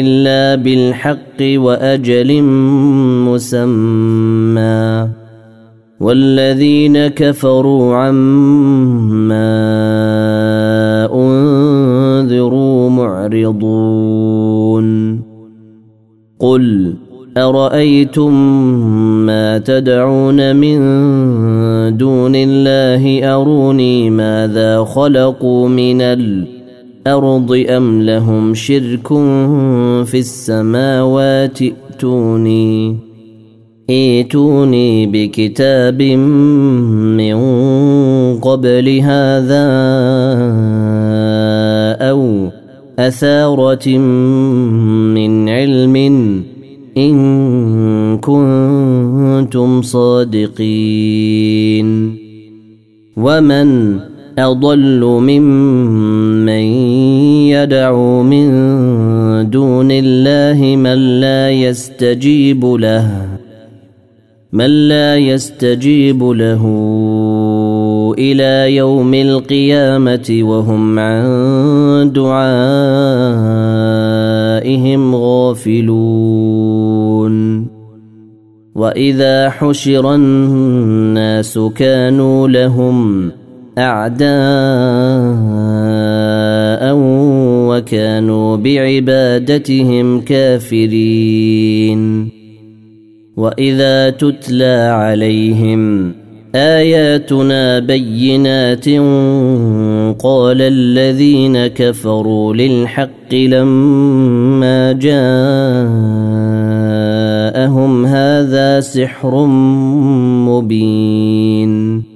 إلا بالحق وأجل مسمى. والذين كفروا عما أنذروا معرضون. قل أرأيتم ما تدعون من دون الله أروني ماذا خلقوا من الأرض الأرض أم لهم شرك في السماوات؟ ائتوني ائتوني بكتاب من قبل هذا أو أثارة من علم إن كنتم صادقين. ومن أضل ممن يدعو من دون الله من لا يستجيب له من لا يستجيب له إلى يوم القيامة وهم عن دعائهم غافلون. وإذا حشر الناس كانوا لهم أعداء وكانوا بعبادتهم كافرين. وإذا تتلى عليهم آياتنا بينات قال الذين كفروا للحق لما جاءهم هذا سحر مبين.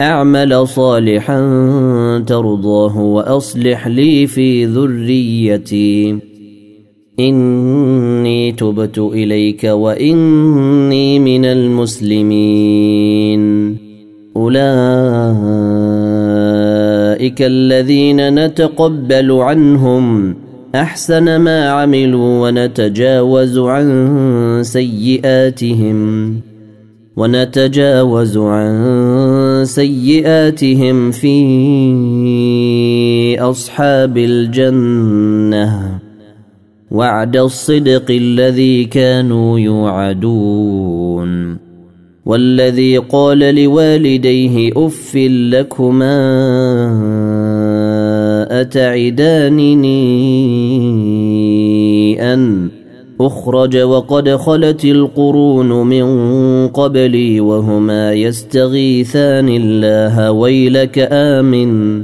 أعمل صالحا ترضاه وأصلح لي في ذريتي. إني تبت إليك وإني من المسلمين. أولئك الذين نتقبل عنهم أحسن ما عملوا ونتجاوز عن سيئاتهم. ونتجاوز عن سيئاتهم في أصحاب الجنة. وعد الصدق الذي كانوا يوعدون. والذي قال لوالديه اف لكما أتعدانني أن أخرج وقد خلت القرون من قبلي وهما يستغيثان الله ويلك آمن.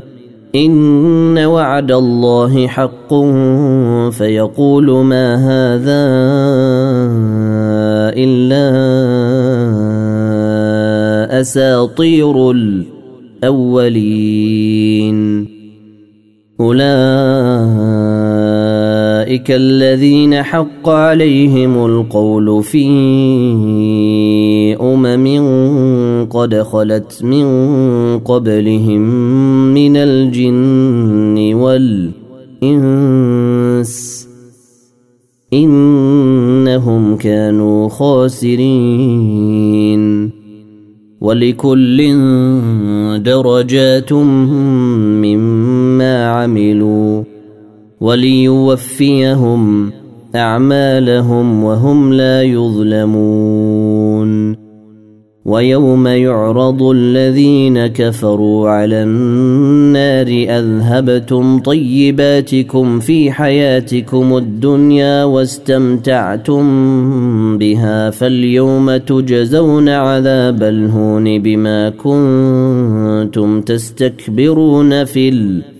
إن وعد الله حق فيقول ما هذا إلا أساطير الأولين. أولئك الذين حق عليهم القول في أمم قد خلت من قبلهم من الجن والإنس إنهم كانوا خاسرين ولكل درجات مما عملوا وليوفيهم أعمالهم وهم لا يظلمون. ويوم يعرض الذين كفروا على النار أذهبتم طيباتكم في حياتكم الدنيا واستمتعتم بها فاليوم تجزون عذاب الهون بما كنتم تستكبرون في الأرض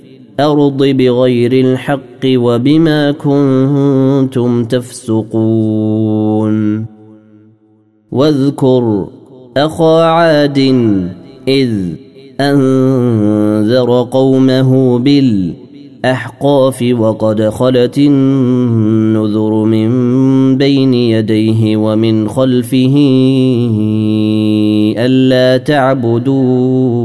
بغير الحق وبما كنتم تفسقون. واذكر أخا عاد إذ أنذر قومه بالأحقاف وقد خلت النذر من بين يديه ومن خلفه ألا تعبدوا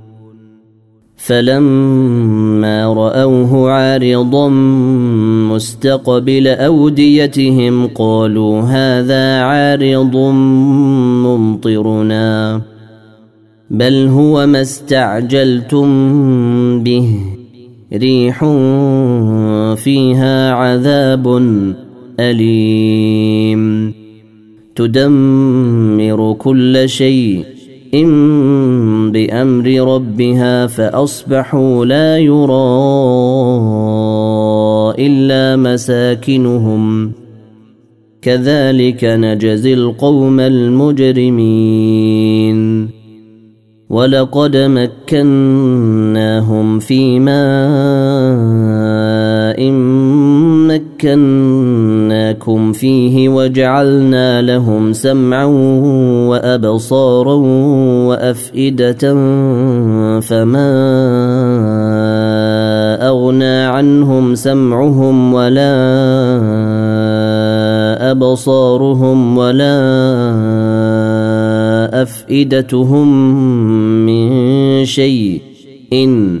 فلما رأوه عارضا مستقبل أوديتهم قالوا هذا عارض ممطرنا بل هو ما استعجلتم به ريح فيها عذاب أليم. تدمر كل شيء بأمر ربها فأصبحوا لا يرى إلا مساكنهم. كذلك نجزي القوم المجرمين. ولقد مكناهم في ماء مكناكم فيه وجعلنا لهم سمعا وأبصارا وأفئدة فما أغنى عنهم سمعهم ولا أبصارهم ولا أفئدتهم من شيء. إن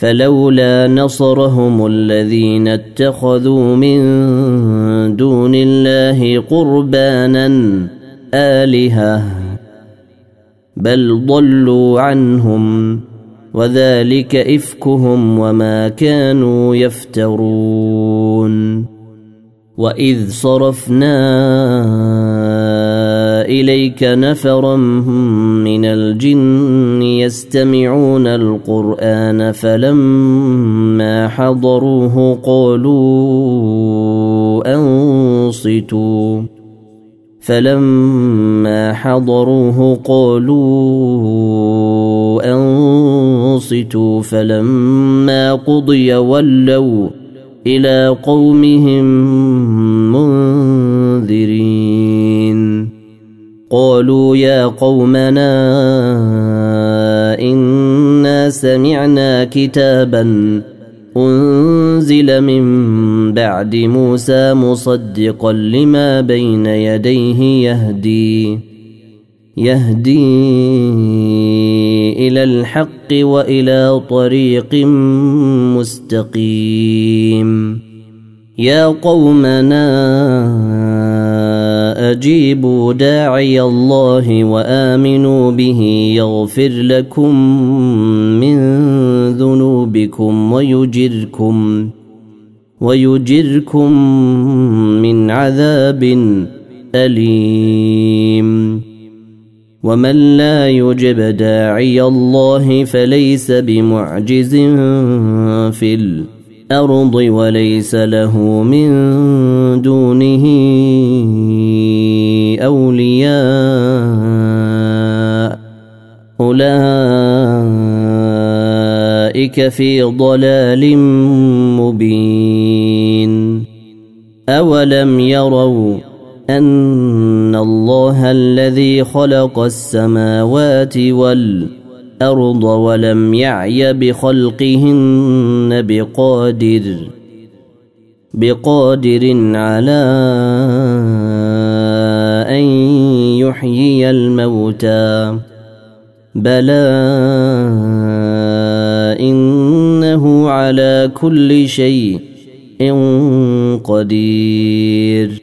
فلولا نصرهم الذين اتخذوا من دون الله قربانا آلهة بل ضلوا عنهم وذلك إفكهم وما كانوا يفترون. وإذ صرفنا إليك نفرا من الجن يستمعون القرآن فلما حضروه قالوا أنصتوا فلما حضروه قالوا أنصتوا فلما قضي ولوا إلى قومهم منذرين قالوا يا قومنا إنا سمعنا كتابا أنزل من بعد موسى مصدقا لما بين يديه يهدي يهدي إلى الحق وإلى طريق مستقيم. يا قومنا أجيبوا داعي الله وآمنوا به يغفر لكم من ذنوبكم ويجركم ويجركم من عذاب أليم. ومن لا يجب داعي الله فليس بمعجز في الأرض وليس له من دونه أولياء. أولئك في ضلال مبين. أولم يروا أن الله الذي خلق السماوات والأرض ولم يعي بخلقهن بقادر بقادر على أن يحيي الموتى. بلى إنه على كل شيء قدير.